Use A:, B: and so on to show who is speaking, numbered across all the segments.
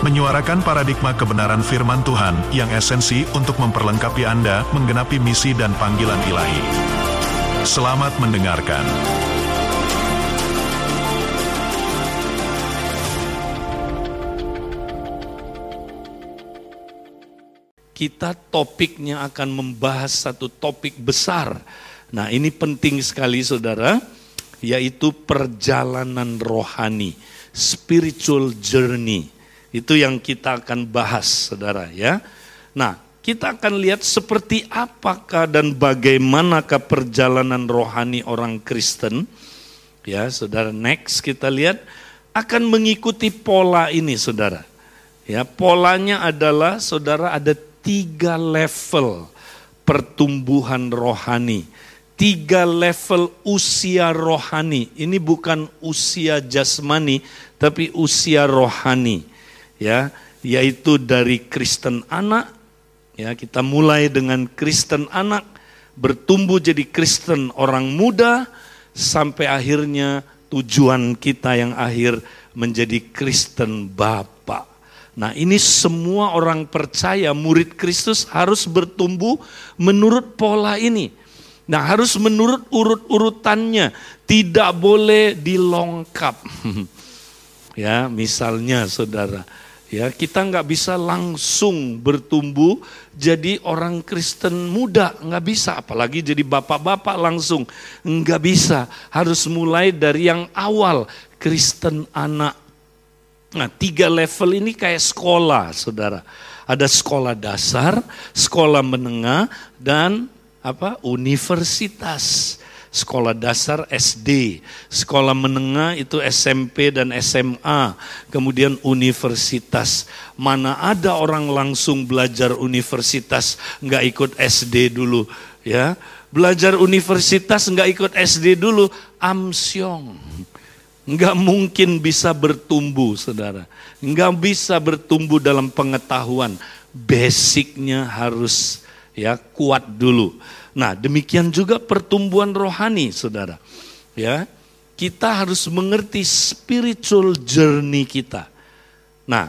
A: menyuarakan paradigma kebenaran firman Tuhan yang esensi untuk memperlengkapi Anda menggenapi misi dan panggilan ilahi. Selamat mendengarkan.
B: Kita topiknya akan membahas satu topik besar. Nah, ini penting sekali Saudara, yaitu perjalanan rohani, spiritual journey. Itu yang kita akan bahas, Saudara ya. Nah, kita akan lihat seperti apakah dan bagaimanakah perjalanan rohani orang Kristen. Ya, Saudara, next kita lihat akan mengikuti pola ini, Saudara. Ya, polanya adalah Saudara ada tiga level pertumbuhan rohani. Tiga level usia rohani. Ini bukan usia jasmani, tapi usia rohani. Ya, yaitu dari Kristen anak, ya kita mulai dengan Kristen anak, bertumbuh jadi Kristen orang muda, sampai akhirnya tujuan kita yang akhir menjadi Kristen Bapak. Nah ini semua orang percaya murid Kristus harus bertumbuh menurut pola ini. Nah harus menurut urut-urutannya, tidak boleh dilongkap. ya misalnya saudara, ya kita nggak bisa langsung bertumbuh jadi orang Kristen muda, nggak bisa. Apalagi jadi bapak-bapak langsung, nggak bisa. Harus mulai dari yang awal, Kristen anak Nah, tiga level ini kayak sekolah, saudara. Ada sekolah dasar, sekolah menengah, dan apa? Universitas. Sekolah dasar SD, sekolah menengah itu SMP dan SMA, kemudian universitas. Mana ada orang langsung belajar universitas nggak ikut SD dulu, ya? Belajar universitas nggak ikut SD dulu, amsyong Enggak mungkin bisa bertumbuh, saudara. Enggak bisa bertumbuh dalam pengetahuan. Basicnya harus ya kuat dulu. Nah demikian juga pertumbuhan rohani, saudara. Ya, kita harus mengerti spiritual journey kita. Nah,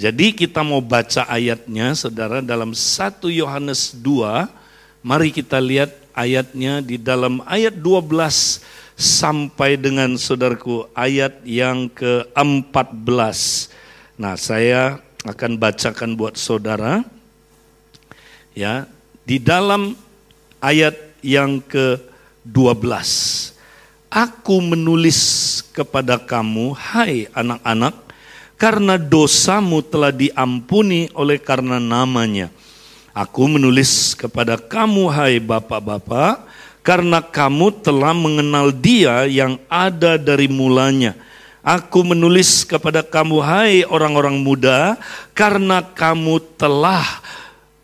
B: jadi kita mau baca ayatnya, saudara, dalam 1 Yohanes 2. Mari kita lihat ayatnya di dalam ayat 12 sampai dengan saudaraku ayat yang ke-14. Nah, saya akan bacakan buat saudara. Ya, di dalam ayat yang ke-12. Aku menulis kepada kamu, hai anak-anak, karena dosamu telah diampuni oleh karena namanya. Aku menulis kepada kamu, hai bapak-bapak, karena kamu telah mengenal dia yang ada dari mulanya. Aku menulis kepada kamu, hai orang-orang muda, karena kamu telah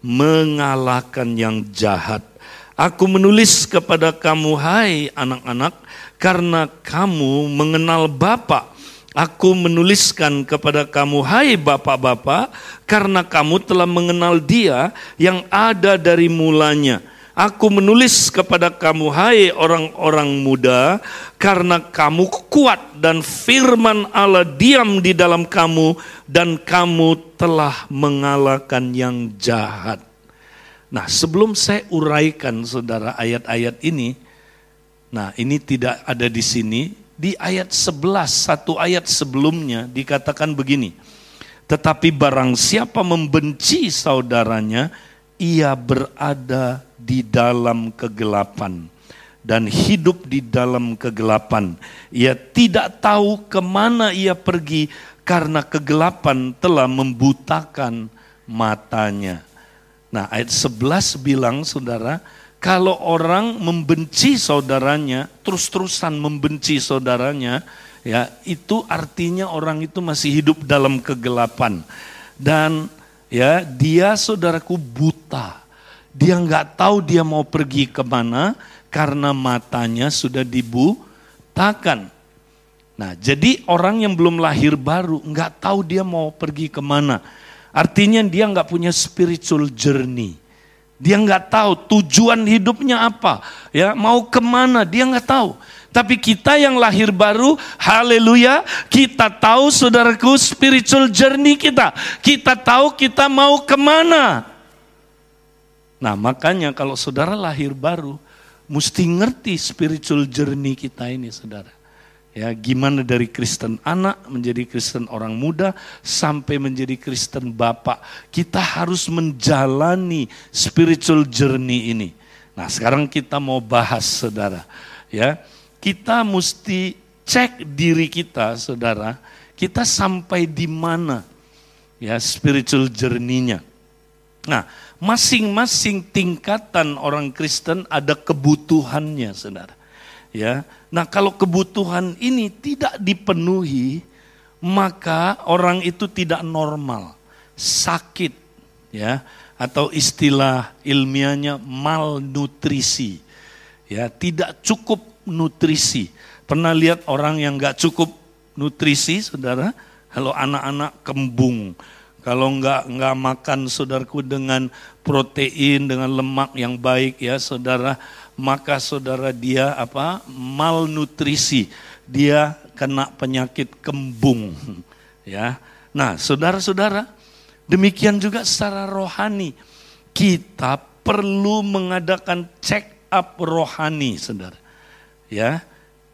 B: mengalahkan yang jahat. Aku menulis kepada kamu, hai anak-anak, karena kamu mengenal Bapa. Aku menuliskan kepada kamu, hai bapak-bapak, karena kamu telah mengenal Dia yang ada dari mulanya. Aku menulis kepada kamu, hai orang-orang muda, karena kamu kuat dan firman Allah diam di dalam kamu, dan kamu telah mengalahkan yang jahat. Nah, sebelum saya uraikan saudara ayat-ayat ini, nah ini tidak ada di sini, di ayat 11, satu ayat sebelumnya dikatakan begini, tetapi barang siapa membenci saudaranya, ia berada di dalam kegelapan dan hidup di dalam kegelapan. Ia tidak tahu ke mana ia pergi karena kegelapan telah membutakan matanya. Nah ayat 11 bilang saudara, kalau orang membenci saudaranya, terus-terusan membenci saudaranya, ya itu artinya orang itu masih hidup dalam kegelapan. Dan ya dia saudaraku buta. Dia nggak tahu dia mau pergi ke mana karena matanya sudah dibutakan. Nah, jadi orang yang belum lahir baru nggak tahu dia mau pergi ke mana. Artinya dia nggak punya spiritual journey. Dia nggak tahu tujuan hidupnya apa, ya mau ke mana dia nggak tahu. Tapi kita yang lahir baru, haleluya, kita tahu saudaraku spiritual journey kita. Kita tahu kita mau ke mana. Nah makanya kalau saudara lahir baru, mesti ngerti spiritual journey kita ini saudara. Ya, gimana dari Kristen anak menjadi Kristen orang muda sampai menjadi Kristen bapak. Kita harus menjalani spiritual journey ini. Nah, sekarang kita mau bahas Saudara, ya. Kita mesti cek diri kita, Saudara. Kita sampai di mana ya spiritual journey-nya. Nah, masing-masing tingkatan orang Kristen ada kebutuhannya, Saudara. Ya, Nah, kalau kebutuhan ini tidak dipenuhi, maka orang itu tidak normal, sakit, ya, atau istilah ilmiahnya malnutrisi, ya, tidak cukup nutrisi. Pernah lihat orang yang nggak cukup nutrisi, saudara? Kalau anak-anak kembung, kalau nggak nggak makan saudaraku dengan protein, dengan lemak yang baik ya saudara, maka saudara dia apa malnutrisi. Dia kena penyakit kembung ya. Nah saudara-saudara demikian juga secara rohani. Kita perlu mengadakan check up rohani saudara ya.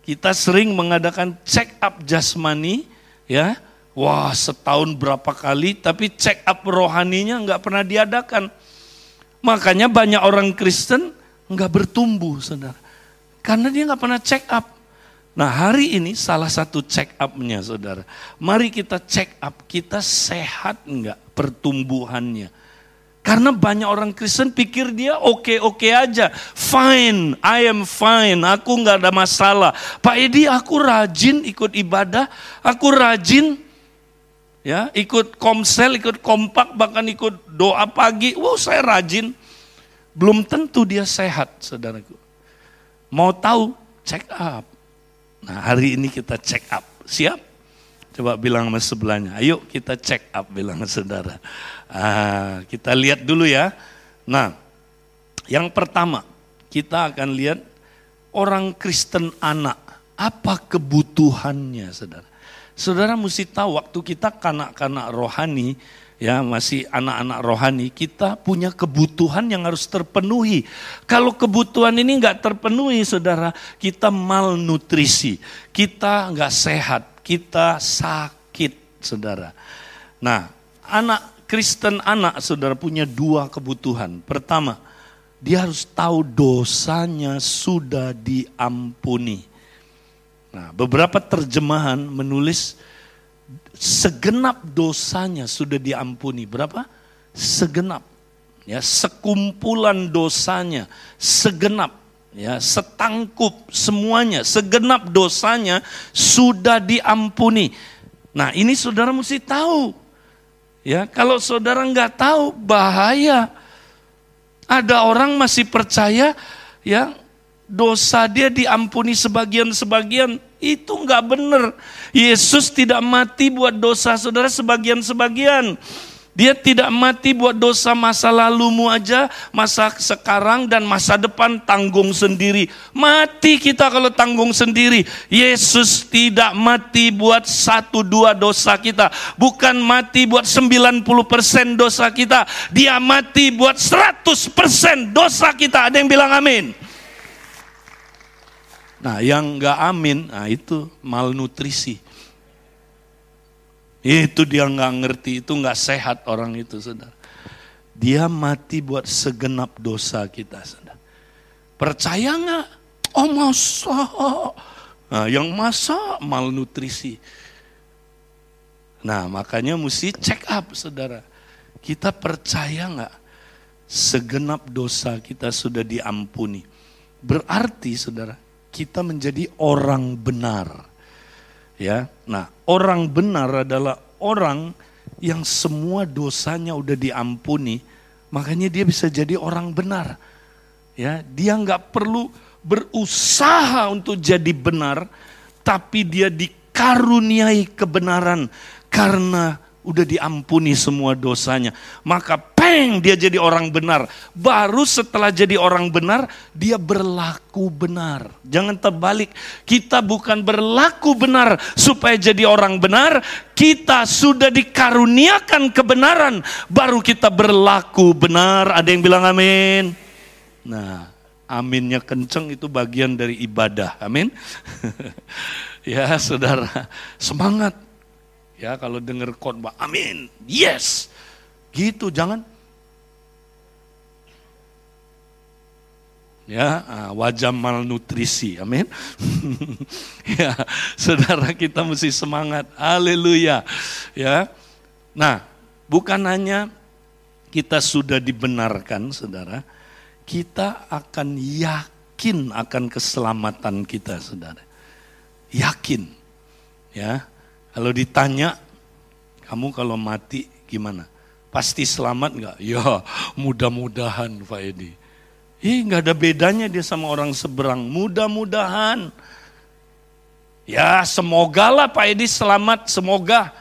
B: Kita sering mengadakan check up jasmani ya. Wah setahun berapa kali tapi check up rohaninya nggak pernah diadakan. Makanya banyak orang Kristen nggak bertumbuh, saudara. Karena dia nggak pernah check up. Nah hari ini salah satu check upnya saudara. Mari kita check up, kita sehat nggak pertumbuhannya. Karena banyak orang Kristen pikir dia oke-oke aja. Fine, I am fine, aku nggak ada masalah. Pak Edi aku rajin ikut ibadah, aku rajin ya ikut komsel, ikut kompak, bahkan ikut doa pagi. Wow saya rajin belum tentu dia sehat, saudaraku. Mau tahu, check up. Nah hari ini kita check up. Siap? Coba bilang sama sebelahnya, ayo kita check up, bilang saudara. Ah, kita lihat dulu ya. Nah, yang pertama, kita akan lihat orang Kristen anak. Apa kebutuhannya, saudara? Saudara mesti tahu waktu kita kanak-kanak rohani, ya masih anak-anak rohani, kita punya kebutuhan yang harus terpenuhi. Kalau kebutuhan ini nggak terpenuhi, saudara, kita malnutrisi, kita nggak sehat, kita sakit, saudara. Nah, anak Kristen anak, saudara punya dua kebutuhan. Pertama, dia harus tahu dosanya sudah diampuni. Nah, beberapa terjemahan menulis segenap dosanya sudah diampuni. Berapa? Segenap. Ya, sekumpulan dosanya, segenap ya, setangkup semuanya, segenap dosanya sudah diampuni. Nah, ini saudara mesti tahu. Ya, kalau saudara nggak tahu bahaya. Ada orang masih percaya ya dosa dia diampuni sebagian-sebagian, itu nggak benar. Yesus tidak mati buat dosa saudara sebagian-sebagian. Dia tidak mati buat dosa masa lalumu aja, masa sekarang dan masa depan tanggung sendiri. Mati kita kalau tanggung sendiri. Yesus tidak mati buat satu dua dosa kita. Bukan mati buat 90% dosa kita. Dia mati buat 100% dosa kita. Ada yang bilang amin. Nah yang nggak amin, nah itu malnutrisi. Itu dia nggak ngerti, itu nggak sehat orang itu, saudara. Dia mati buat segenap dosa kita, saudara. Percaya nggak? Oh masa? Nah, yang masa malnutrisi. Nah makanya mesti check up, saudara. Kita percaya nggak? Segenap dosa kita sudah diampuni. Berarti, saudara, kita menjadi orang benar. Ya. Nah, orang benar adalah orang yang semua dosanya udah diampuni, Makanya dia bisa jadi orang benar. Ya, dia nggak perlu berusaha untuk jadi benar, tapi dia dikaruniai kebenaran karena udah diampuni semua dosanya. Maka peng dia jadi orang benar. Baru setelah jadi orang benar, dia berlaku benar. Jangan terbalik. Kita bukan berlaku benar supaya jadi orang benar. Kita sudah dikaruniakan kebenaran. Baru kita berlaku benar. Ada yang bilang amin. Nah, aminnya kenceng itu bagian dari ibadah. Amin. ya saudara, semangat Ya kalau dengar khotbah, amin, yes. Gitu, jangan. Ya, ah, wajah malnutrisi, amin. ya, saudara kita mesti semangat, haleluya. Ya, nah, bukan hanya kita sudah dibenarkan, saudara, kita akan yakin akan keselamatan kita, saudara. Yakin, ya. Kalau ditanya, kamu kalau mati gimana? Pasti selamat nggak? Ya mudah-mudahan Pak Edi. Ih nggak ada bedanya dia sama orang seberang. Mudah-mudahan. Ya semoga lah Pak Edi selamat, semoga.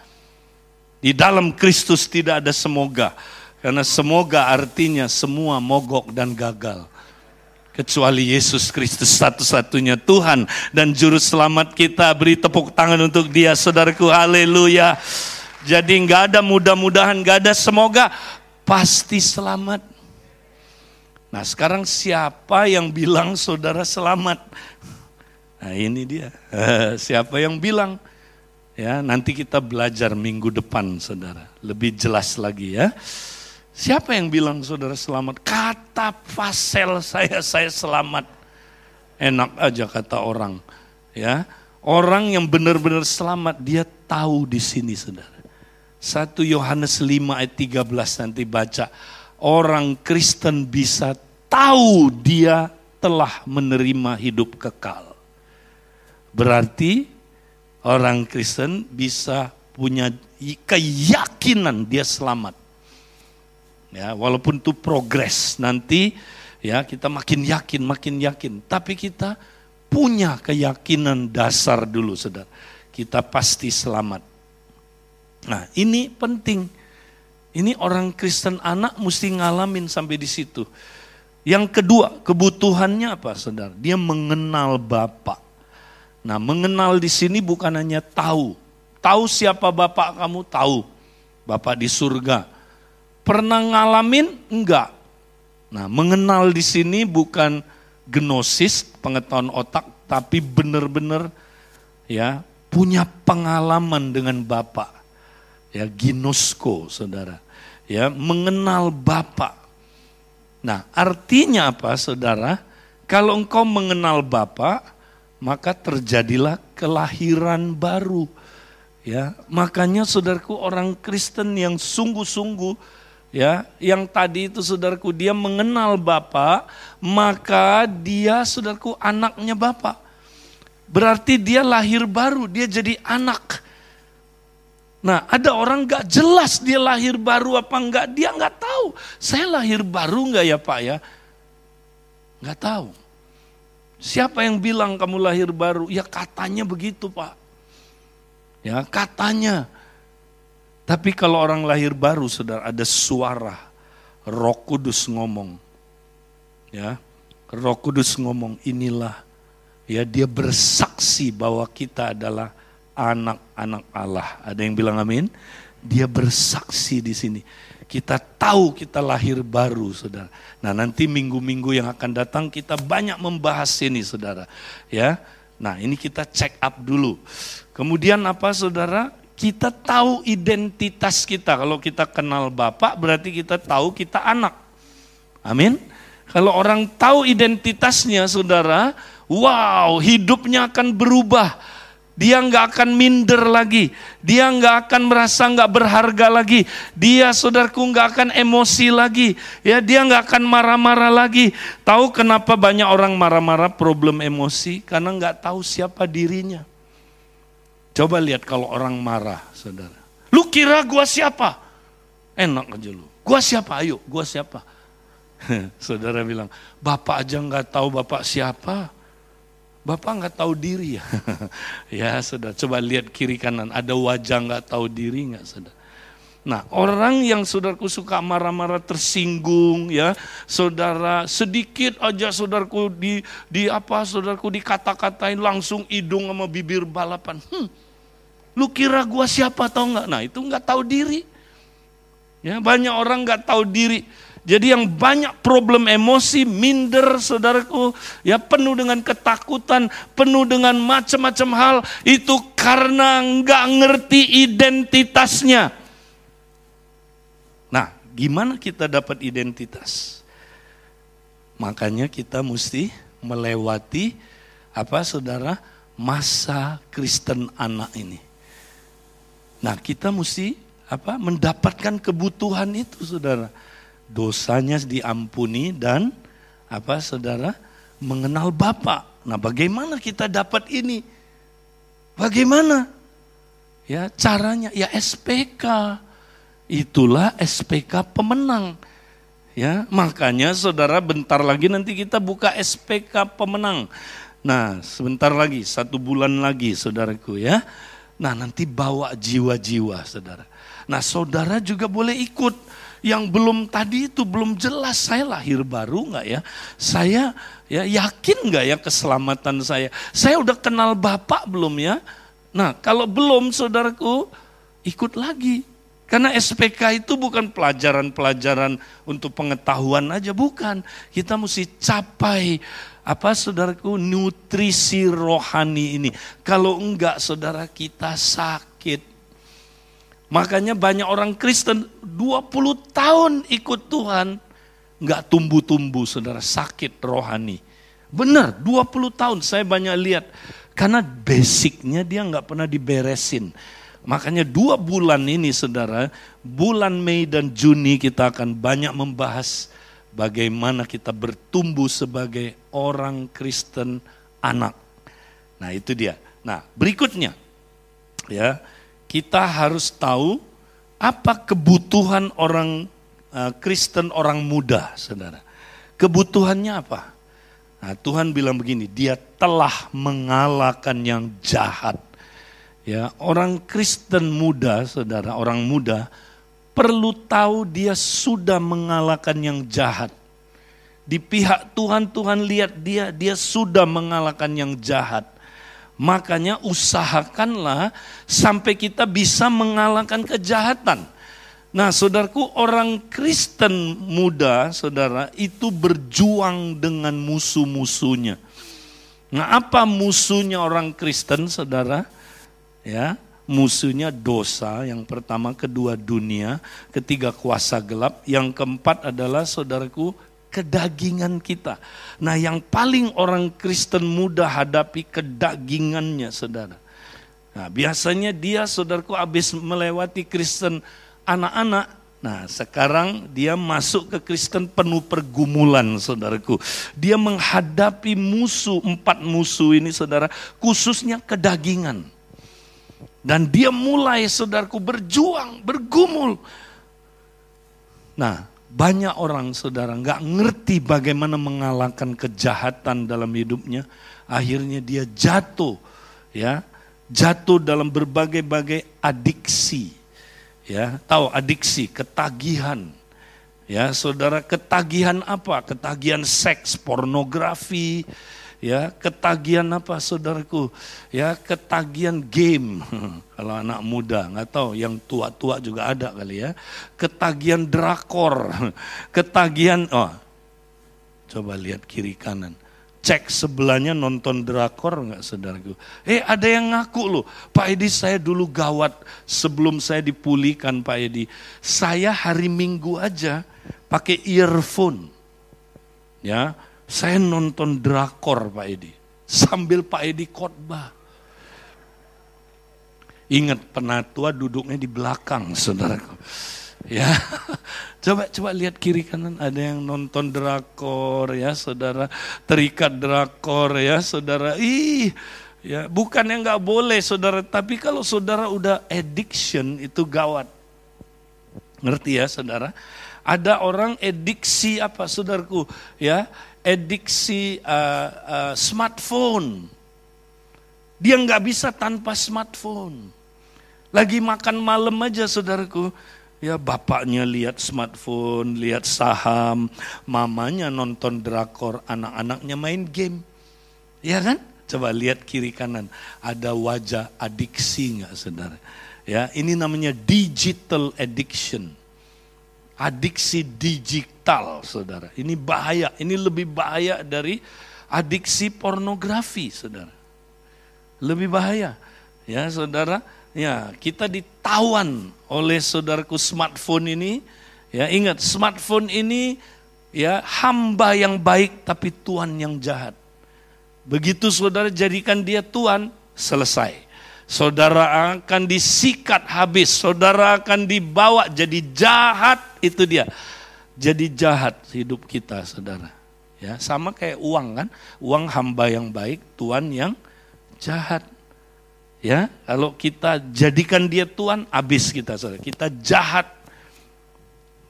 B: Di dalam Kristus tidak ada semoga. Karena semoga artinya semua mogok dan gagal kecuali Yesus Kristus satu-satunya Tuhan dan juru selamat kita beri tepuk tangan untuk dia saudaraku haleluya jadi nggak ada mudah-mudahan nggak ada semoga pasti selamat nah sekarang siapa yang bilang saudara selamat nah ini dia siapa yang bilang ya nanti kita belajar minggu depan saudara lebih jelas lagi ya Siapa yang bilang saudara selamat? Kata fasel saya, saya selamat. Enak aja kata orang. Ya, Orang yang benar-benar selamat, dia tahu di sini saudara. 1 Yohanes 5 ayat 13 nanti baca. Orang Kristen bisa tahu dia telah menerima hidup kekal. Berarti orang Kristen bisa punya keyakinan dia selamat. Ya walaupun itu progres nanti ya kita makin yakin makin yakin. Tapi kita punya keyakinan dasar dulu saudara. Kita pasti selamat. Nah ini penting ini orang Kristen anak mesti ngalamin sampai di situ. Yang kedua kebutuhannya apa saudara? Dia mengenal Bapak. Nah mengenal di sini bukan hanya tahu. Tahu siapa Bapak kamu? Tahu. Bapak di surga. Pernah ngalamin? Enggak. Nah, mengenal di sini bukan gnosis, pengetahuan otak, tapi benar-benar ya punya pengalaman dengan Bapak. Ya, ginosko, Saudara. Ya, mengenal Bapak. Nah, artinya apa, Saudara? Kalau engkau mengenal Bapak, maka terjadilah kelahiran baru. Ya, makanya saudaraku orang Kristen yang sungguh-sungguh ya yang tadi itu saudaraku dia mengenal Bapak maka dia saudaraku anaknya Bapak berarti dia lahir baru dia jadi anak nah ada orang gak jelas dia lahir baru apa enggak. Dia nggak tahu. Saya lahir baru nggak ya Pak ya? Nggak tahu. Siapa yang bilang kamu lahir baru? Ya katanya begitu Pak. Ya katanya. Tapi kalau orang lahir baru, saudara, ada suara Roh Kudus ngomong. Ya, Roh Kudus ngomong, inilah ya dia bersaksi bahwa kita adalah anak-anak Allah. Ada yang bilang amin? Dia bersaksi di sini. Kita tahu kita lahir baru, saudara. Nah nanti minggu-minggu yang akan datang kita banyak membahas ini, saudara. Ya, nah ini kita check up dulu. Kemudian apa, saudara? kita tahu identitas kita. Kalau kita kenal Bapak berarti kita tahu kita anak. Amin. Kalau orang tahu identitasnya saudara, wow hidupnya akan berubah. Dia nggak akan minder lagi. Dia nggak akan merasa nggak berharga lagi. Dia saudaraku nggak akan emosi lagi. Ya dia nggak akan marah-marah lagi. Tahu kenapa banyak orang marah-marah problem emosi? Karena nggak tahu siapa dirinya. Coba lihat kalau orang marah, saudara. Lu kira gua siapa? Enak aja lu. Gua siapa? Ayo, gua siapa? Saudara bilang, Bapak aja nggak tahu Bapak siapa. Bapak nggak tahu diri ya. ya, saudara. Coba lihat kiri kanan, ada wajah nggak tahu diri nggak, saudara? Nah, orang yang saudaraku suka marah-marah tersinggung ya, saudara sedikit aja saudaraku di di apa saudaraku dikata-katain langsung hidung sama bibir balapan. Hmm, lu kira gua siapa tau nggak? Nah, itu nggak tahu diri. Ya, banyak orang nggak tahu diri. Jadi yang banyak problem emosi, minder saudaraku, ya penuh dengan ketakutan, penuh dengan macam-macam hal, itu karena nggak ngerti identitasnya. Nah, gimana kita dapat identitas? Makanya kita mesti melewati apa saudara masa Kristen anak ini. Nah, kita mesti apa mendapatkan kebutuhan itu saudara. Dosanya diampuni dan apa saudara mengenal Bapa. Nah, bagaimana kita dapat ini? Bagaimana? Ya, caranya ya SPK itulah SPK pemenang. Ya, makanya saudara bentar lagi nanti kita buka SPK pemenang. Nah, sebentar lagi, satu bulan lagi saudaraku ya. Nah, nanti bawa jiwa-jiwa saudara. Nah, saudara juga boleh ikut. Yang belum tadi itu belum jelas saya lahir baru nggak ya? Saya ya yakin nggak ya keselamatan saya? Saya udah kenal Bapak belum ya? Nah, kalau belum saudaraku ikut lagi karena SPK itu bukan pelajaran-pelajaran untuk pengetahuan aja, bukan. Kita mesti capai apa saudaraku nutrisi rohani ini. Kalau enggak saudara kita sakit. Makanya banyak orang Kristen 20 tahun ikut Tuhan enggak tumbuh-tumbuh saudara sakit rohani. Benar 20 tahun saya banyak lihat karena basicnya dia enggak pernah diberesin Makanya dua bulan ini saudara, bulan Mei dan Juni kita akan banyak membahas bagaimana kita bertumbuh sebagai orang Kristen anak. Nah itu dia. Nah berikutnya ya kita harus tahu apa kebutuhan orang uh, Kristen orang muda saudara. Kebutuhannya apa? Nah, Tuhan bilang begini, dia telah mengalahkan yang jahat Ya, orang Kristen muda, saudara, orang muda perlu tahu dia sudah mengalahkan yang jahat. Di pihak Tuhan, Tuhan lihat dia, dia sudah mengalahkan yang jahat. Makanya usahakanlah sampai kita bisa mengalahkan kejahatan. Nah, saudaraku, orang Kristen muda, saudara, itu berjuang dengan musuh-musuhnya. Nah, apa musuhnya orang Kristen, saudara? ya musuhnya dosa yang pertama kedua dunia ketiga kuasa gelap yang keempat adalah saudaraku kedagingan kita nah yang paling orang Kristen muda hadapi kedagingannya saudara nah biasanya dia saudaraku habis melewati Kristen anak-anak Nah sekarang dia masuk ke Kristen penuh pergumulan saudaraku. Dia menghadapi musuh, empat musuh ini saudara, khususnya kedagingan. Dan dia mulai saudaraku berjuang, bergumul. Nah, banyak orang saudara nggak ngerti bagaimana mengalahkan kejahatan dalam hidupnya. Akhirnya dia jatuh, ya, jatuh dalam berbagai-bagai adiksi. Ya, tahu adiksi, ketagihan. Ya, saudara ketagihan apa? Ketagihan seks, pornografi, ya ketagihan apa saudaraku? Ya ketagihan game. Kalau anak muda nggak tahu yang tua-tua juga ada kali ya. Ketagihan drakor. Ketagihan oh coba lihat kiri kanan. Cek sebelahnya nonton drakor nggak saudaraku? Eh ada yang ngaku loh Pak Edi saya dulu gawat sebelum saya dipulihkan Pak Edi. Saya hari Minggu aja pakai earphone. Ya saya nonton drakor Pak Edi. Sambil Pak Edi khotbah. Ingat penatua duduknya di belakang saudaraku. Ya, coba coba lihat kiri kanan ada yang nonton drakor ya saudara, terikat drakor ya saudara. Ih, ya bukan yang nggak boleh saudara, tapi kalau saudara udah addiction itu gawat. Ngerti ya saudara? Ada orang ediksi apa saudaraku ya, ediksi uh, uh, smartphone. Dia nggak bisa tanpa smartphone. Lagi makan malam aja saudaraku, ya bapaknya lihat smartphone, lihat saham, mamanya nonton drakor, anak-anaknya main game. Ya kan? Coba lihat kiri kanan, ada wajah adiksi nggak saudara? Ya, ini namanya digital addiction adiksi digital, saudara. Ini bahaya, ini lebih bahaya dari adiksi pornografi, saudara. Lebih bahaya, ya saudara. Ya, kita ditawan oleh saudaraku smartphone ini. Ya, ingat smartphone ini ya hamba yang baik tapi Tuhan yang jahat. Begitu saudara jadikan dia Tuhan, selesai saudara akan disikat habis, saudara akan dibawa jadi jahat, itu dia. Jadi jahat hidup kita, saudara. Ya, sama kayak uang kan, uang hamba yang baik, Tuhan yang jahat. Ya, kalau kita jadikan dia Tuhan, habis kita, saudara. Kita jahat.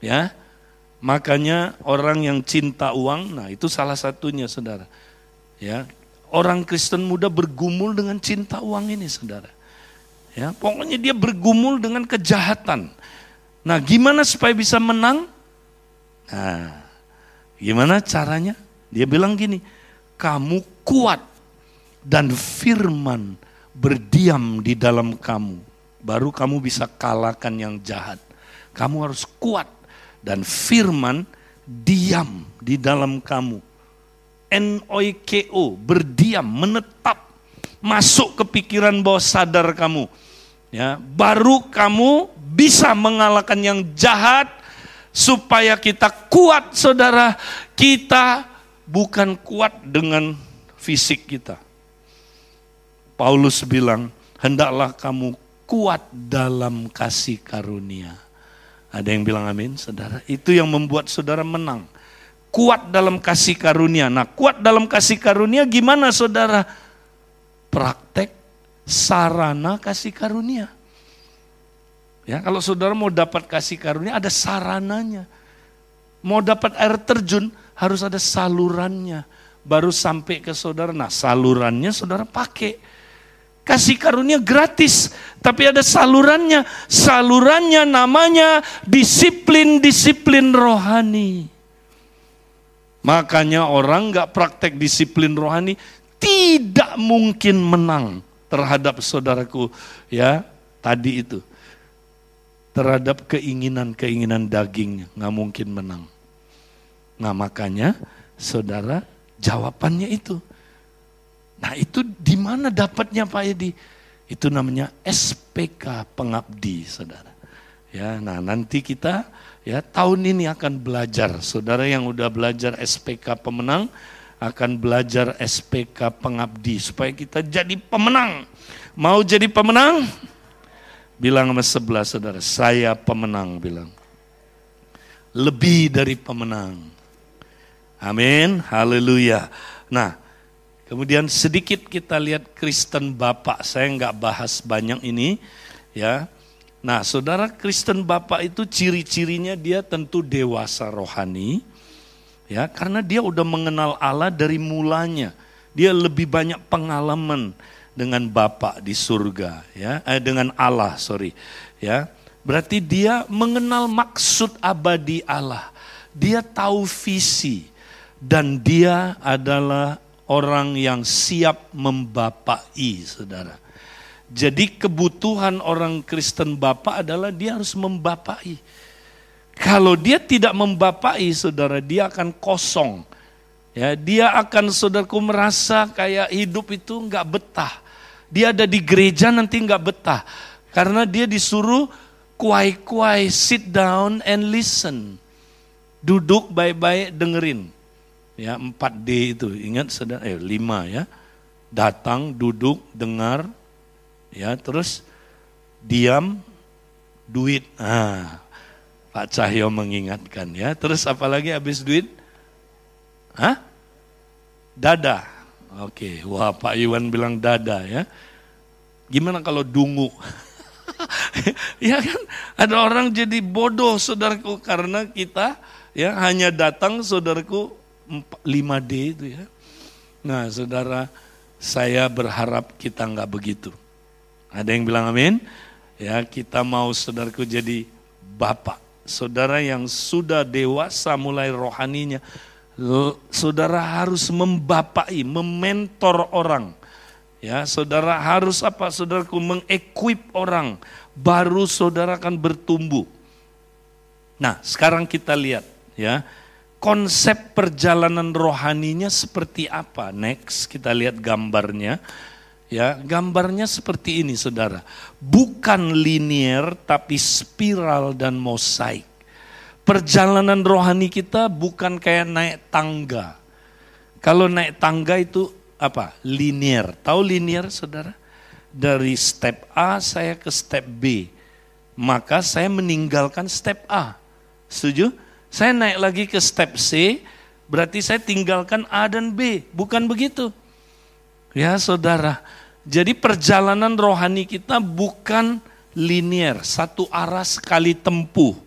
B: Ya, makanya orang yang cinta uang, nah itu salah satunya, saudara. Ya, orang Kristen muda bergumul dengan cinta uang ini, saudara. Ya, pokoknya dia bergumul dengan kejahatan. Nah, gimana supaya bisa menang? Nah, gimana caranya? Dia bilang gini, kamu kuat dan firman berdiam di dalam kamu. Baru kamu bisa kalahkan yang jahat. Kamu harus kuat dan firman diam di dalam kamu N-O-I-K-O, berdiam, menetap, masuk ke pikiran bawah sadar kamu. Ya, baru kamu bisa mengalahkan yang jahat supaya kita kuat saudara. Kita bukan kuat dengan fisik kita. Paulus bilang, hendaklah kamu kuat dalam kasih karunia. Ada yang bilang amin, saudara. Itu yang membuat saudara menang kuat dalam kasih karunia. Nah, kuat dalam kasih karunia gimana saudara? Praktek sarana kasih karunia. Ya, kalau saudara mau dapat kasih karunia ada sarananya. Mau dapat air terjun harus ada salurannya. Baru sampai ke saudara. Nah, salurannya saudara pakai. Kasih karunia gratis, tapi ada salurannya. Salurannya namanya disiplin-disiplin rohani. Makanya orang nggak praktek disiplin rohani tidak mungkin menang terhadap saudaraku ya tadi itu terhadap keinginan-keinginan daging nggak mungkin menang. Nah makanya saudara jawabannya itu. Nah itu di mana dapatnya Pak Edi? Itu namanya SPK pengabdi saudara. Ya, nah nanti kita ya tahun ini akan belajar. Saudara yang udah belajar SPK pemenang akan belajar SPK pengabdi supaya kita jadi pemenang. Mau jadi pemenang? Bilang sama sebelah saudara, saya pemenang bilang. Lebih dari pemenang. Amin, haleluya. Nah, kemudian sedikit kita lihat Kristen Bapak. Saya nggak bahas banyak ini, ya. Nah, saudara Kristen Bapak itu ciri-cirinya dia tentu dewasa rohani, ya, karena dia udah mengenal Allah dari mulanya. Dia lebih banyak pengalaman dengan Bapak di surga, ya, eh, dengan Allah, sorry, ya. Berarti dia mengenal maksud abadi Allah. Dia tahu visi dan dia adalah orang yang siap membapai, saudara. Jadi kebutuhan orang Kristen Bapak adalah dia harus membapai. Kalau dia tidak membapai, saudara, dia akan kosong. Ya, dia akan saudaraku merasa kayak hidup itu nggak betah. Dia ada di gereja nanti nggak betah. Karena dia disuruh kuai-kuai, sit down and listen. Duduk baik-baik dengerin. Ya, 4D itu, ingat saudara, eh 5 ya. Datang, duduk, dengar, ya terus diam duit ah Pak Cahyo mengingatkan ya terus apalagi habis duit Hah? dada oke wah Pak Iwan bilang dada ya gimana kalau dungu ya kan? Ada orang jadi bodoh saudaraku karena kita ya hanya datang saudaraku 5D itu ya. Nah saudara saya berharap kita nggak begitu. Ada yang bilang amin? Ya kita mau saudaraku jadi bapak. Saudara yang sudah dewasa mulai rohaninya. Saudara harus membapai, mementor orang. Ya, saudara harus apa? Saudaraku mengequip orang. Baru saudara akan bertumbuh. Nah, sekarang kita lihat ya konsep perjalanan rohaninya seperti apa? Next, kita lihat gambarnya. Ya, gambarnya seperti ini, Saudara. Bukan linear tapi spiral dan mosaik. Perjalanan rohani kita bukan kayak naik tangga. Kalau naik tangga itu apa? Linear. Tahu linear, Saudara? Dari step A saya ke step B. Maka saya meninggalkan step A. Setuju? Saya naik lagi ke step C, berarti saya tinggalkan A dan B. Bukan begitu. Ya saudara, jadi perjalanan rohani kita bukan linear, satu arah sekali tempuh.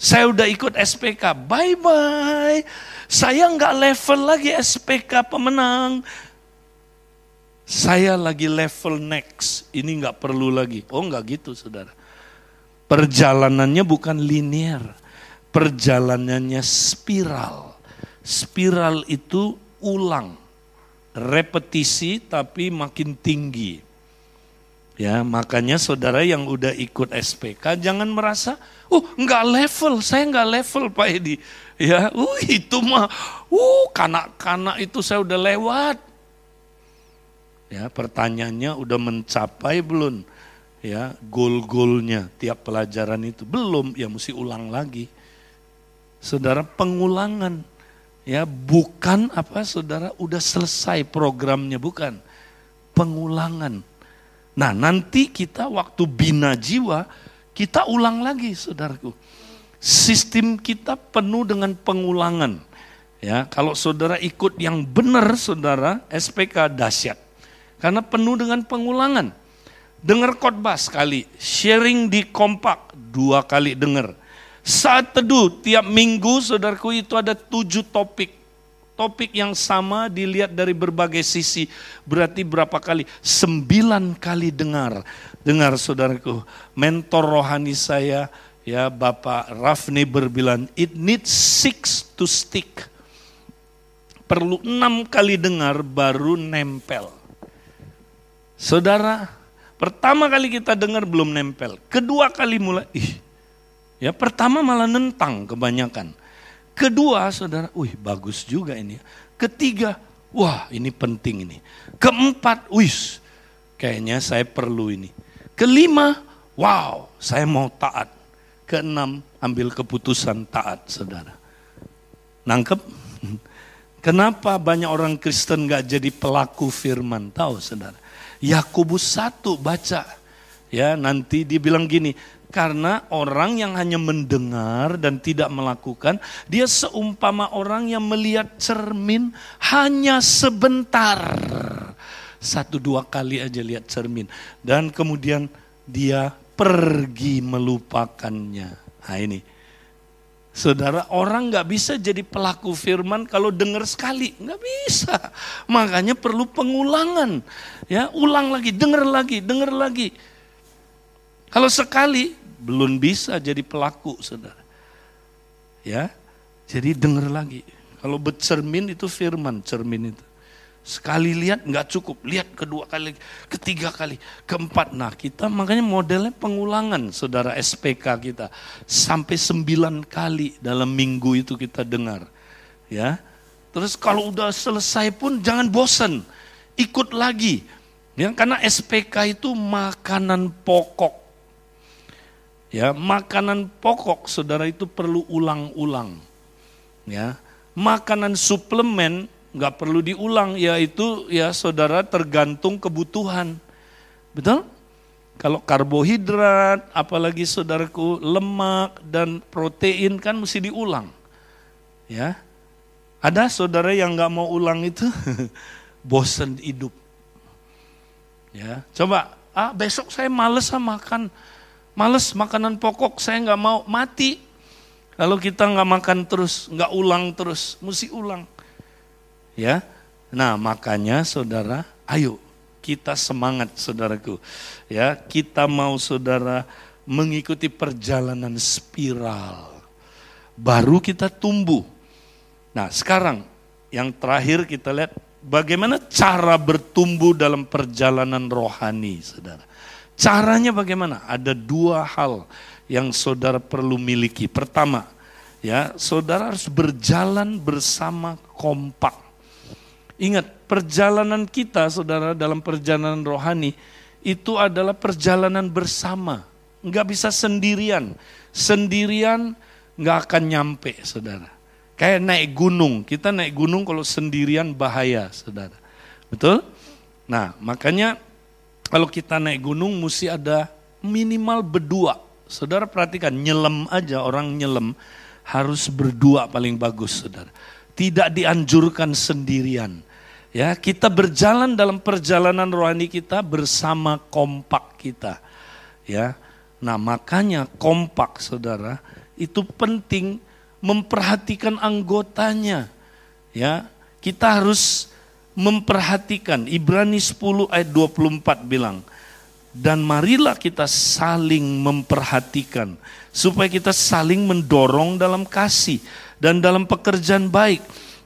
B: Saya udah ikut SPK, bye-bye. Saya nggak level lagi SPK pemenang. Saya lagi level next, ini nggak perlu lagi. Oh nggak gitu saudara. Perjalanannya bukan linear perjalanannya spiral. Spiral itu ulang, repetisi tapi makin tinggi. Ya, makanya saudara yang udah ikut SPK jangan merasa, oh nggak level, saya nggak level Pak Edi. Ya, uh itu mah, uh kanak-kanak itu saya udah lewat. Ya, pertanyaannya udah mencapai belum? Ya, goal-goalnya tiap pelajaran itu belum, ya mesti ulang lagi. Saudara pengulangan ya bukan apa saudara udah selesai programnya bukan pengulangan. Nah nanti kita waktu bina jiwa kita ulang lagi saudaraku. Sistem kita penuh dengan pengulangan. Ya, kalau saudara ikut yang benar saudara, SPK dahsyat. Karena penuh dengan pengulangan. Dengar khotbah sekali, sharing di kompak dua kali dengar saat teduh tiap minggu saudaraku itu ada tujuh topik. Topik yang sama dilihat dari berbagai sisi. Berarti berapa kali? Sembilan kali dengar. Dengar saudaraku, mentor rohani saya ya Bapak Rafni berbilang, it needs six to stick. Perlu enam kali dengar baru nempel. Saudara, pertama kali kita dengar belum nempel. Kedua kali mulai, ih Ya pertama malah nentang kebanyakan. Kedua saudara, wih bagus juga ini. Ketiga, wah ini penting ini. Keempat, wih kayaknya saya perlu ini. Kelima, wow saya mau taat. Keenam, ambil keputusan taat saudara. Nangkep? Kenapa banyak orang Kristen gak jadi pelaku firman? Tahu saudara. Yakobus 1 baca. Ya nanti dibilang gini, karena orang yang hanya mendengar dan tidak melakukan, dia seumpama orang yang melihat cermin hanya sebentar. Satu dua kali aja lihat cermin. Dan kemudian dia pergi melupakannya. Nah ini. Saudara, orang nggak bisa jadi pelaku firman kalau dengar sekali, nggak bisa. Makanya perlu pengulangan, ya, ulang lagi, dengar lagi, dengar lagi. Kalau sekali belum bisa jadi pelaku, saudara. Ya, jadi dengar lagi. Kalau bercermin itu firman, cermin itu. Sekali lihat nggak cukup, lihat kedua kali, ketiga kali, keempat. Nah kita makanya modelnya pengulangan saudara SPK kita. Sampai sembilan kali dalam minggu itu kita dengar. Ya, Terus kalau udah selesai pun jangan bosan, ikut lagi. Ya, karena SPK itu makanan pokok Ya, makanan pokok saudara itu perlu ulang-ulang. Ya, makanan suplemen nggak perlu diulang, yaitu ya saudara tergantung kebutuhan. Betul? Kalau karbohidrat, apalagi saudaraku lemak dan protein kan mesti diulang. Ya, ada saudara yang nggak mau ulang itu, bosan hidup. Ya, coba ah besok saya males ah makan, males makanan pokok saya nggak mau mati. Kalau kita nggak makan terus, nggak ulang terus, mesti ulang. Ya, nah makanya saudara, ayo kita semangat saudaraku. Ya, kita mau saudara mengikuti perjalanan spiral. Baru kita tumbuh. Nah sekarang yang terakhir kita lihat bagaimana cara bertumbuh dalam perjalanan rohani, saudara. Caranya bagaimana? Ada dua hal yang saudara perlu miliki. Pertama, ya, saudara harus berjalan bersama kompak. Ingat, perjalanan kita, saudara, dalam perjalanan rohani itu adalah perjalanan bersama. Enggak bisa sendirian. Sendirian nggak akan nyampe, saudara. Kayak naik gunung, kita naik gunung kalau sendirian bahaya, saudara. Betul? Nah, makanya kalau kita naik gunung mesti ada minimal berdua. Saudara perhatikan, nyelam aja orang nyelam harus berdua paling bagus, saudara. Tidak dianjurkan sendirian. Ya, kita berjalan dalam perjalanan rohani kita bersama kompak kita. Ya. Nah, makanya kompak Saudara itu penting memperhatikan anggotanya. Ya, kita harus memperhatikan. Ibrani 10 ayat 24 bilang, dan marilah kita saling memperhatikan supaya kita saling mendorong dalam kasih dan dalam pekerjaan baik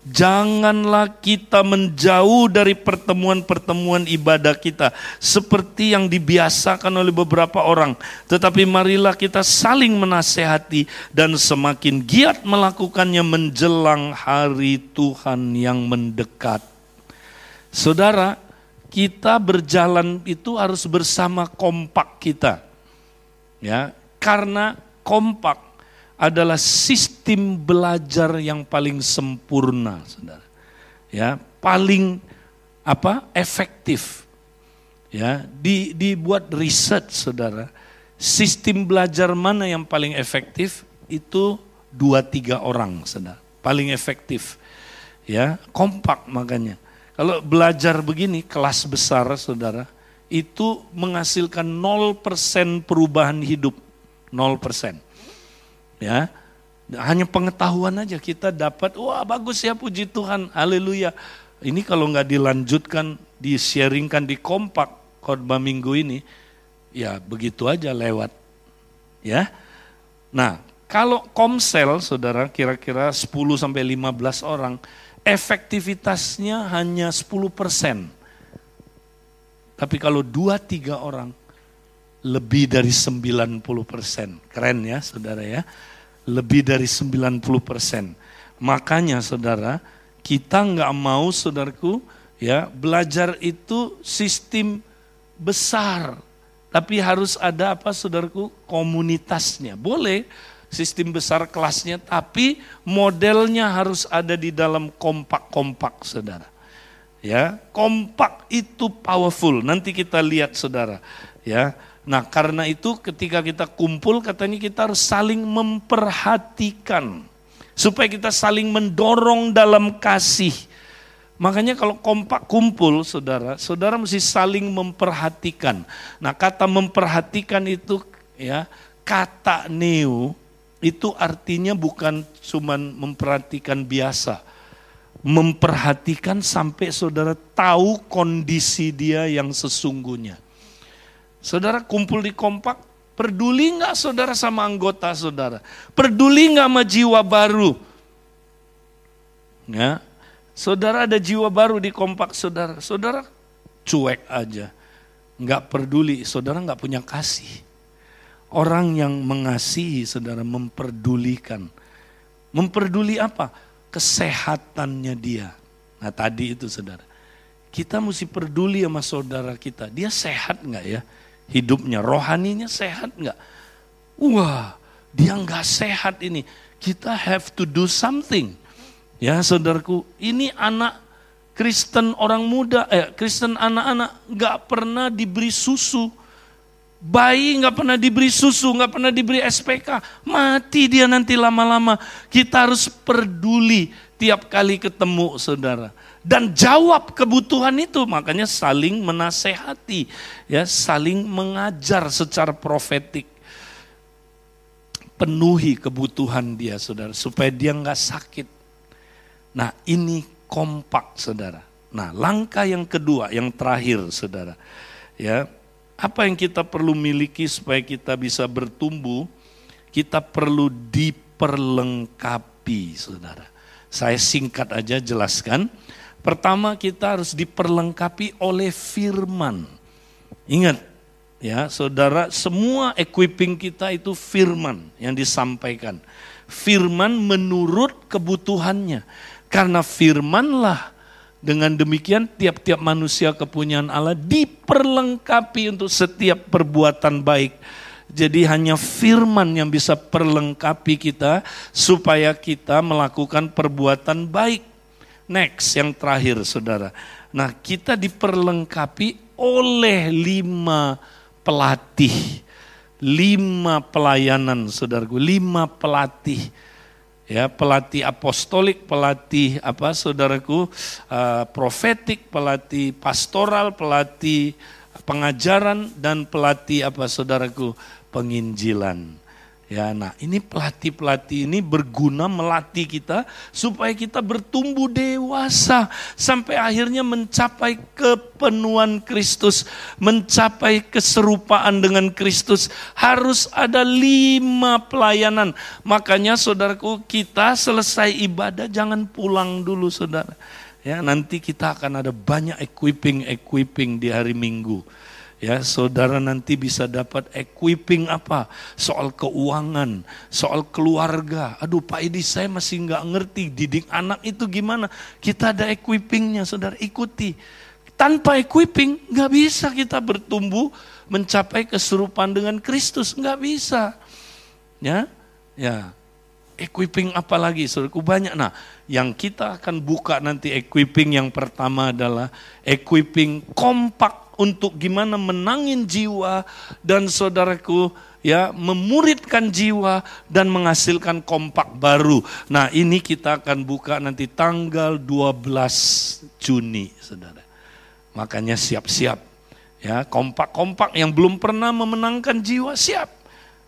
B: Janganlah kita menjauh dari pertemuan-pertemuan ibadah kita seperti yang dibiasakan oleh beberapa orang, tetapi marilah kita saling menasehati dan semakin giat melakukannya menjelang hari Tuhan yang mendekat. Saudara, kita berjalan itu harus bersama kompak kita. Ya, karena kompak adalah sistem belajar yang paling sempurna, saudara. Ya, paling apa? Efektif. Ya, di, dibuat riset, saudara. Sistem belajar mana yang paling efektif? Itu dua tiga orang, saudara. Paling efektif. Ya, kompak makanya. Kalau belajar begini, kelas besar, saudara, itu menghasilkan 0% perubahan hidup. 0% ya. Hanya pengetahuan aja kita dapat wah bagus ya puji Tuhan haleluya. Ini kalau nggak dilanjutkan di sharingkan di kompak khotbah minggu ini ya begitu aja lewat. Ya. Nah kalau komsel saudara kira-kira 10 sampai 15 orang efektivitasnya hanya 10 persen tapi kalau 2-3 orang lebih dari 90 persen. Keren ya saudara ya. Lebih dari 90 persen. Makanya saudara, kita nggak mau saudaraku ya belajar itu sistem besar. Tapi harus ada apa saudaraku komunitasnya. Boleh sistem besar kelasnya tapi modelnya harus ada di dalam kompak-kompak saudara. Ya, kompak itu powerful. Nanti kita lihat saudara, ya Nah karena itu ketika kita kumpul katanya kita harus saling memperhatikan. Supaya kita saling mendorong dalam kasih. Makanya kalau kompak kumpul saudara, saudara mesti saling memperhatikan. Nah kata memperhatikan itu ya kata neo itu artinya bukan cuma memperhatikan biasa. Memperhatikan sampai saudara tahu kondisi dia yang sesungguhnya. Saudara kumpul di kompak, peduli nggak saudara sama anggota saudara? Peduli nggak sama jiwa baru? Ya, saudara ada jiwa baru di kompak saudara, saudara cuek aja, nggak peduli, saudara nggak punya kasih. Orang yang mengasihi saudara memperdulikan, memperduli apa? Kesehatannya dia. Nah tadi itu saudara, kita mesti peduli sama saudara kita, dia sehat nggak ya? hidupnya, rohaninya sehat nggak? Wah, dia nggak sehat ini. Kita have to do something. Ya saudaraku, ini anak Kristen orang muda, eh Kristen anak-anak nggak pernah diberi susu. Bayi nggak pernah diberi susu, nggak pernah diberi SPK, mati dia nanti lama-lama. Kita harus peduli tiap kali ketemu saudara. Dan jawab kebutuhan itu, makanya saling menasehati, ya saling mengajar secara profetik. Penuhi kebutuhan dia saudara, supaya dia nggak sakit. Nah ini kompak saudara. Nah langkah yang kedua, yang terakhir saudara. Ya apa yang kita perlu miliki supaya kita bisa bertumbuh? Kita perlu diperlengkapi, saudara. Saya singkat aja jelaskan. Pertama kita harus diperlengkapi oleh firman. Ingat, ya saudara, semua equipping kita itu firman yang disampaikan. Firman menurut kebutuhannya. Karena firmanlah dengan demikian tiap-tiap manusia kepunyaan Allah diperlengkapi untuk setiap perbuatan baik. Jadi hanya firman yang bisa perlengkapi kita supaya kita melakukan perbuatan baik. Next, yang terakhir saudara. Nah kita diperlengkapi oleh lima pelatih. Lima pelayanan saudaraku, lima pelatih ya pelatih apostolik, pelatih apa saudaraku uh, profetik, pelatih pastoral, pelatih pengajaran dan pelatih apa saudaraku penginjilan. Ya, nah ini pelatih-pelatih ini berguna melatih kita supaya kita bertumbuh dewasa sampai akhirnya mencapai kepenuhan Kristus, mencapai keserupaan dengan Kristus. Harus ada lima pelayanan. Makanya saudaraku kita selesai ibadah jangan pulang dulu saudara. Ya, nanti kita akan ada banyak equipping-equipping di hari Minggu Ya, saudara nanti bisa dapat equipping apa? Soal keuangan, soal keluarga. Aduh Pak Edi saya masih nggak ngerti didik anak itu gimana. Kita ada equippingnya, saudara ikuti. Tanpa equipping nggak bisa kita bertumbuh mencapai kesurupan dengan Kristus, nggak bisa. Ya, ya. Equipping apa lagi? Saudaraku banyak. Nah, yang kita akan buka nanti equipping yang pertama adalah equipping kompak untuk gimana menangin jiwa dan saudaraku ya memuridkan jiwa dan menghasilkan kompak baru. Nah, ini kita akan buka nanti tanggal 12 Juni, Saudara. Makanya siap-siap. Ya, kompak-kompak yang belum pernah memenangkan jiwa siap.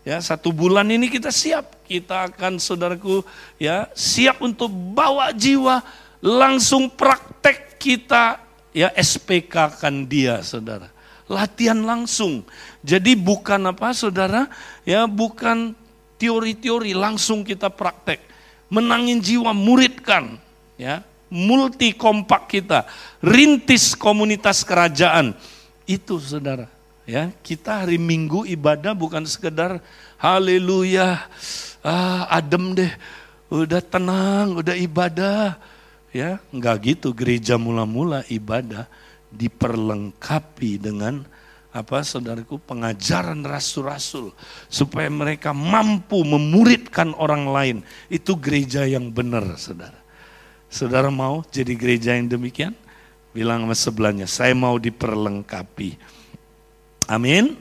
B: Ya, satu bulan ini kita siap. Kita akan saudaraku ya siap untuk bawa jiwa langsung praktek kita ya SPK kan dia saudara. Latihan langsung. Jadi bukan apa saudara, ya bukan teori-teori, langsung kita praktek. Menangin jiwa, muridkan. ya Multi kompak kita, rintis komunitas kerajaan. Itu saudara. Ya, kita hari Minggu ibadah bukan sekedar haleluya, ah, adem deh, udah tenang, udah ibadah Ya, enggak gitu gereja mula-mula ibadah diperlengkapi dengan apa saudaraku pengajaran rasul-rasul supaya mereka mampu memuridkan orang lain. Itu gereja yang benar, Saudara. Saudara mau jadi gereja yang demikian? Bilang sama sebelahnya, saya mau diperlengkapi. Amin.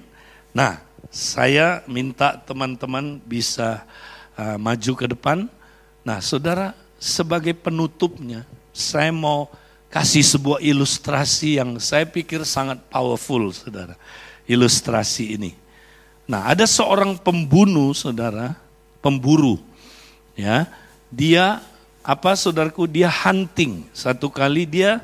B: Nah, saya minta teman-teman bisa uh, maju ke depan. Nah, Saudara, sebagai penutupnya, saya mau kasih sebuah ilustrasi yang saya pikir sangat powerful, saudara. Ilustrasi ini. Nah, ada seorang pembunuh, saudara, pemburu, ya. Dia apa, saudaraku? Dia hunting. Satu kali dia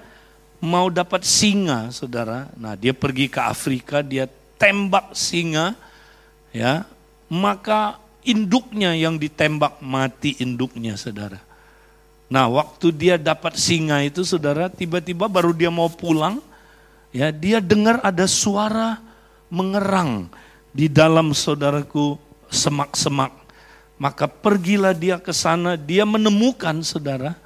B: mau dapat singa, saudara. Nah, dia pergi ke Afrika, dia tembak singa, ya. Maka induknya yang ditembak mati induknya, saudara. Nah, waktu dia dapat singa itu, saudara, tiba-tiba baru dia mau pulang, ya dia dengar ada suara mengerang di dalam saudaraku semak-semak. Maka pergilah dia ke sana, dia menemukan saudara,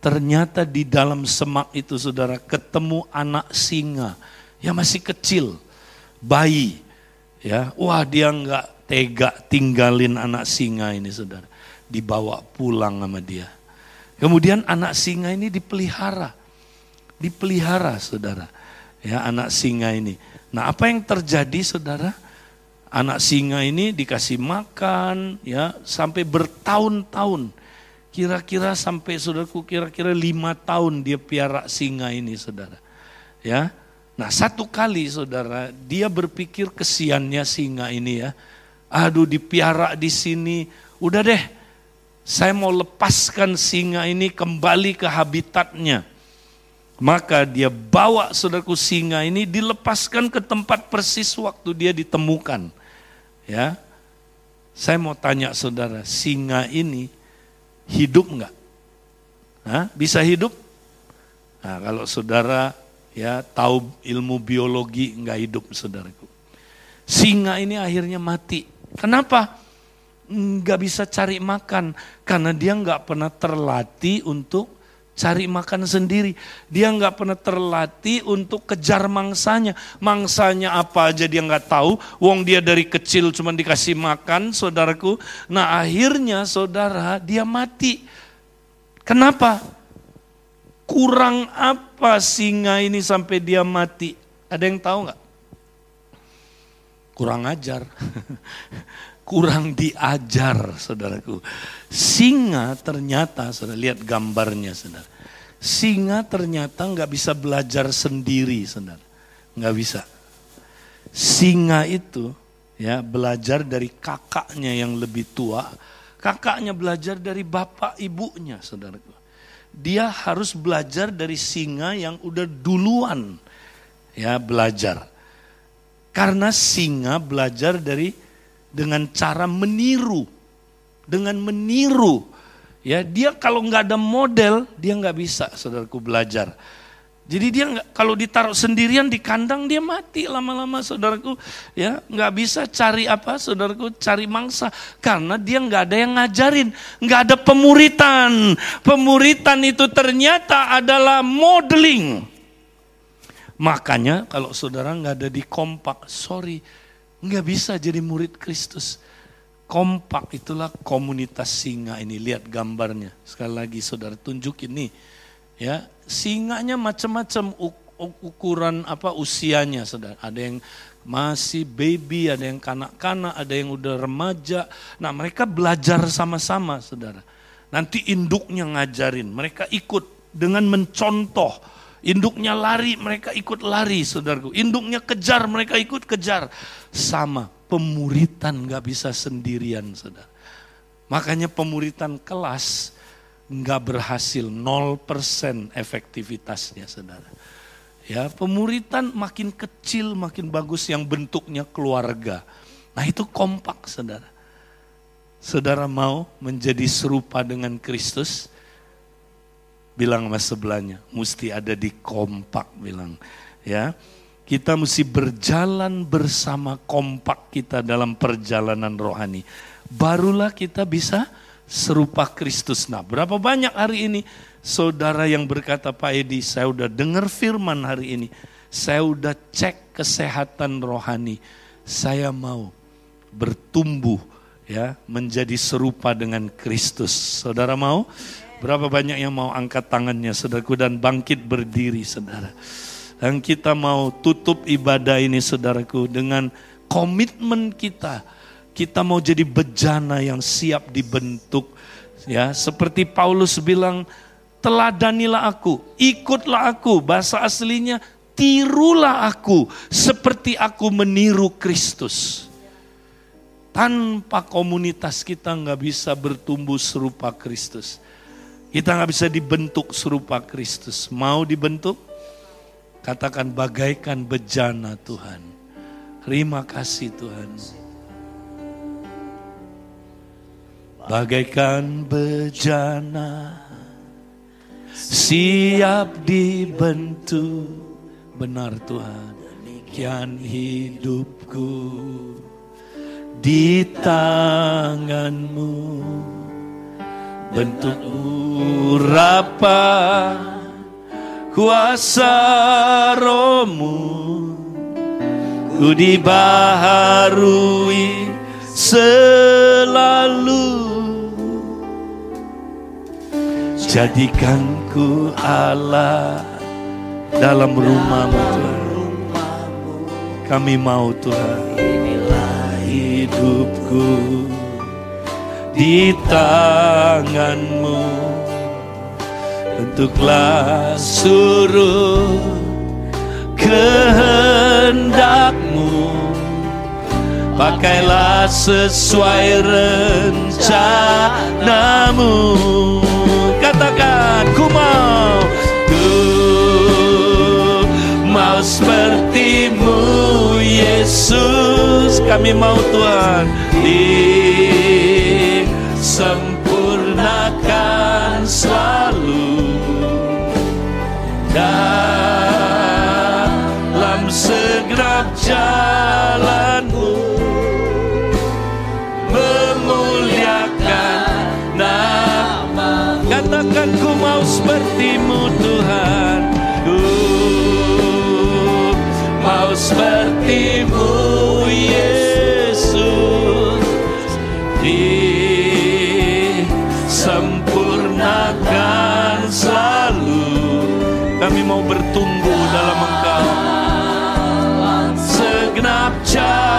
B: ternyata di dalam semak itu saudara ketemu anak singa yang masih kecil, bayi. Ya, wah dia nggak tega tinggalin anak singa ini saudara, dibawa pulang sama dia Kemudian anak singa ini dipelihara. Dipelihara saudara. Ya anak singa ini. Nah apa yang terjadi saudara? Anak singa ini dikasih makan ya sampai bertahun-tahun. Kira-kira sampai saudaraku kira-kira lima tahun dia piara singa ini saudara. Ya, Nah satu kali saudara dia berpikir kesiannya singa ini ya. Aduh dipiara di sini, udah deh saya mau lepaskan singa ini kembali ke habitatnya. Maka dia bawa saudaraku singa ini dilepaskan ke tempat persis waktu dia ditemukan. Ya, saya mau tanya saudara, singa ini hidup enggak? Hah? Bisa hidup? Nah, kalau saudara ya tahu ilmu biologi enggak hidup saudaraku. Singa ini akhirnya mati. Kenapa? Enggak bisa cari makan karena dia enggak pernah terlatih untuk cari makan sendiri. Dia nggak pernah terlatih untuk kejar mangsanya. Mangsanya apa aja dia nggak tahu. Wong dia dari kecil cuma dikasih makan, saudaraku. Nah akhirnya saudara dia mati. Kenapa? Kurang apa singa ini sampai dia mati? Ada yang tahu nggak? Kurang ajar. kurang diajar, saudaraku. Singa ternyata, saudara lihat gambarnya, saudara. Singa ternyata nggak bisa belajar sendiri, saudara. Nggak bisa. Singa itu ya belajar dari kakaknya yang lebih tua. Kakaknya belajar dari bapak ibunya, saudaraku. Dia harus belajar dari singa yang udah duluan ya belajar. Karena singa belajar dari dengan cara meniru, dengan meniru. Ya, dia kalau nggak ada model, dia nggak bisa, saudaraku belajar. Jadi dia nggak kalau ditaruh sendirian di kandang dia mati lama-lama saudaraku. Ya nggak bisa cari apa saudaraku cari mangsa. Karena dia nggak ada yang ngajarin. Nggak ada pemuritan. Pemuritan itu ternyata adalah modeling. Makanya kalau saudara nggak ada di kompak sorry Nggak bisa jadi murid Kristus. Kompak itulah komunitas singa ini. Lihat gambarnya. Sekali lagi saudara tunjukin nih. Ya, singanya macam-macam ukuran apa usianya saudara. Ada yang masih baby, ada yang kanak-kanak, ada yang udah remaja. Nah mereka belajar sama-sama saudara. Nanti induknya ngajarin, mereka ikut dengan mencontoh Induknya lari, mereka ikut lari, saudaraku. Induknya kejar, mereka ikut kejar. Sama, pemuritan gak bisa sendirian, saudara. Makanya pemuritan kelas nggak berhasil, 0% efektivitasnya, saudara. Ya, pemuritan makin kecil, makin bagus yang bentuknya keluarga. Nah itu kompak, saudara. Saudara mau menjadi serupa dengan Kristus? Bilang sama sebelahnya, mesti ada di kompak bilang. Ya, kita mesti berjalan bersama kompak kita dalam perjalanan rohani. Barulah kita bisa serupa Kristus. Nah, berapa banyak hari ini saudara yang berkata Pak Edi, saya udah dengar firman hari ini. Saya udah cek kesehatan rohani. Saya mau bertumbuh ya menjadi serupa dengan Kristus. Saudara mau? Berapa banyak yang mau angkat tangannya saudaraku dan bangkit berdiri saudara. Dan kita mau tutup ibadah ini saudaraku dengan komitmen kita. Kita mau jadi bejana yang siap dibentuk. Ya, seperti Paulus bilang, teladanilah aku, ikutlah aku. Bahasa aslinya, tirulah aku seperti aku meniru Kristus. Tanpa komunitas kita nggak bisa bertumbuh serupa Kristus. Kita nggak bisa dibentuk serupa Kristus. Mau dibentuk? Katakan bagaikan bejana Tuhan. Terima kasih Tuhan. Bagaikan bejana siap dibentuk benar Tuhan demikian hidupku di tanganmu bentuk urapa kuasa romu ku dibaharui selalu. Jadikan ku Allah dalam rumahmu Tuhan. Kami mau Tuhan. Hidupku di tanganmu. Bentuklah suruh kehendakmu. Pakailah sesuai rencanamu. Katakan ku mau Ku mau sepertimu Yesus. Kami mau Tuhan Disempurnakan selalu. Dalam segenap jalanmu Memuliakan nama Katakan ku mau sepertimu Tuhan. Ku mau sepertimu Yesus Segenap jalanmu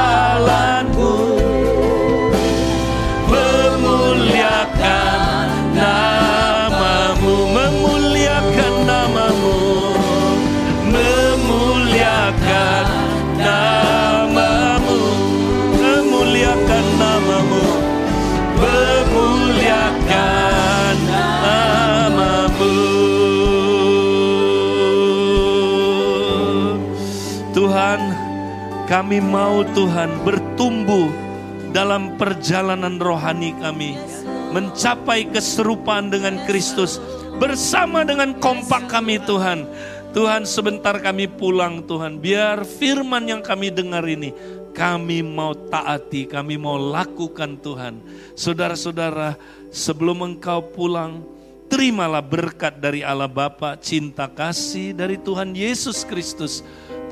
B: kami mau Tuhan bertumbuh dalam perjalanan rohani kami mencapai keserupaan dengan Kristus bersama dengan kompak kami Tuhan. Tuhan sebentar kami pulang Tuhan, biar firman yang kami dengar ini kami mau taati, kami mau lakukan Tuhan. Saudara-saudara, sebelum engkau pulang, terimalah berkat dari Allah Bapa, cinta kasih dari Tuhan Yesus Kristus,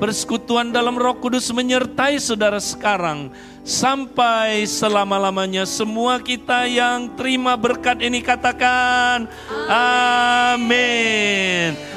B: persekutuan dalam Roh Kudus menyertai saudara sekarang sampai selama-lamanya. Semua kita yang terima berkat ini katakan amin.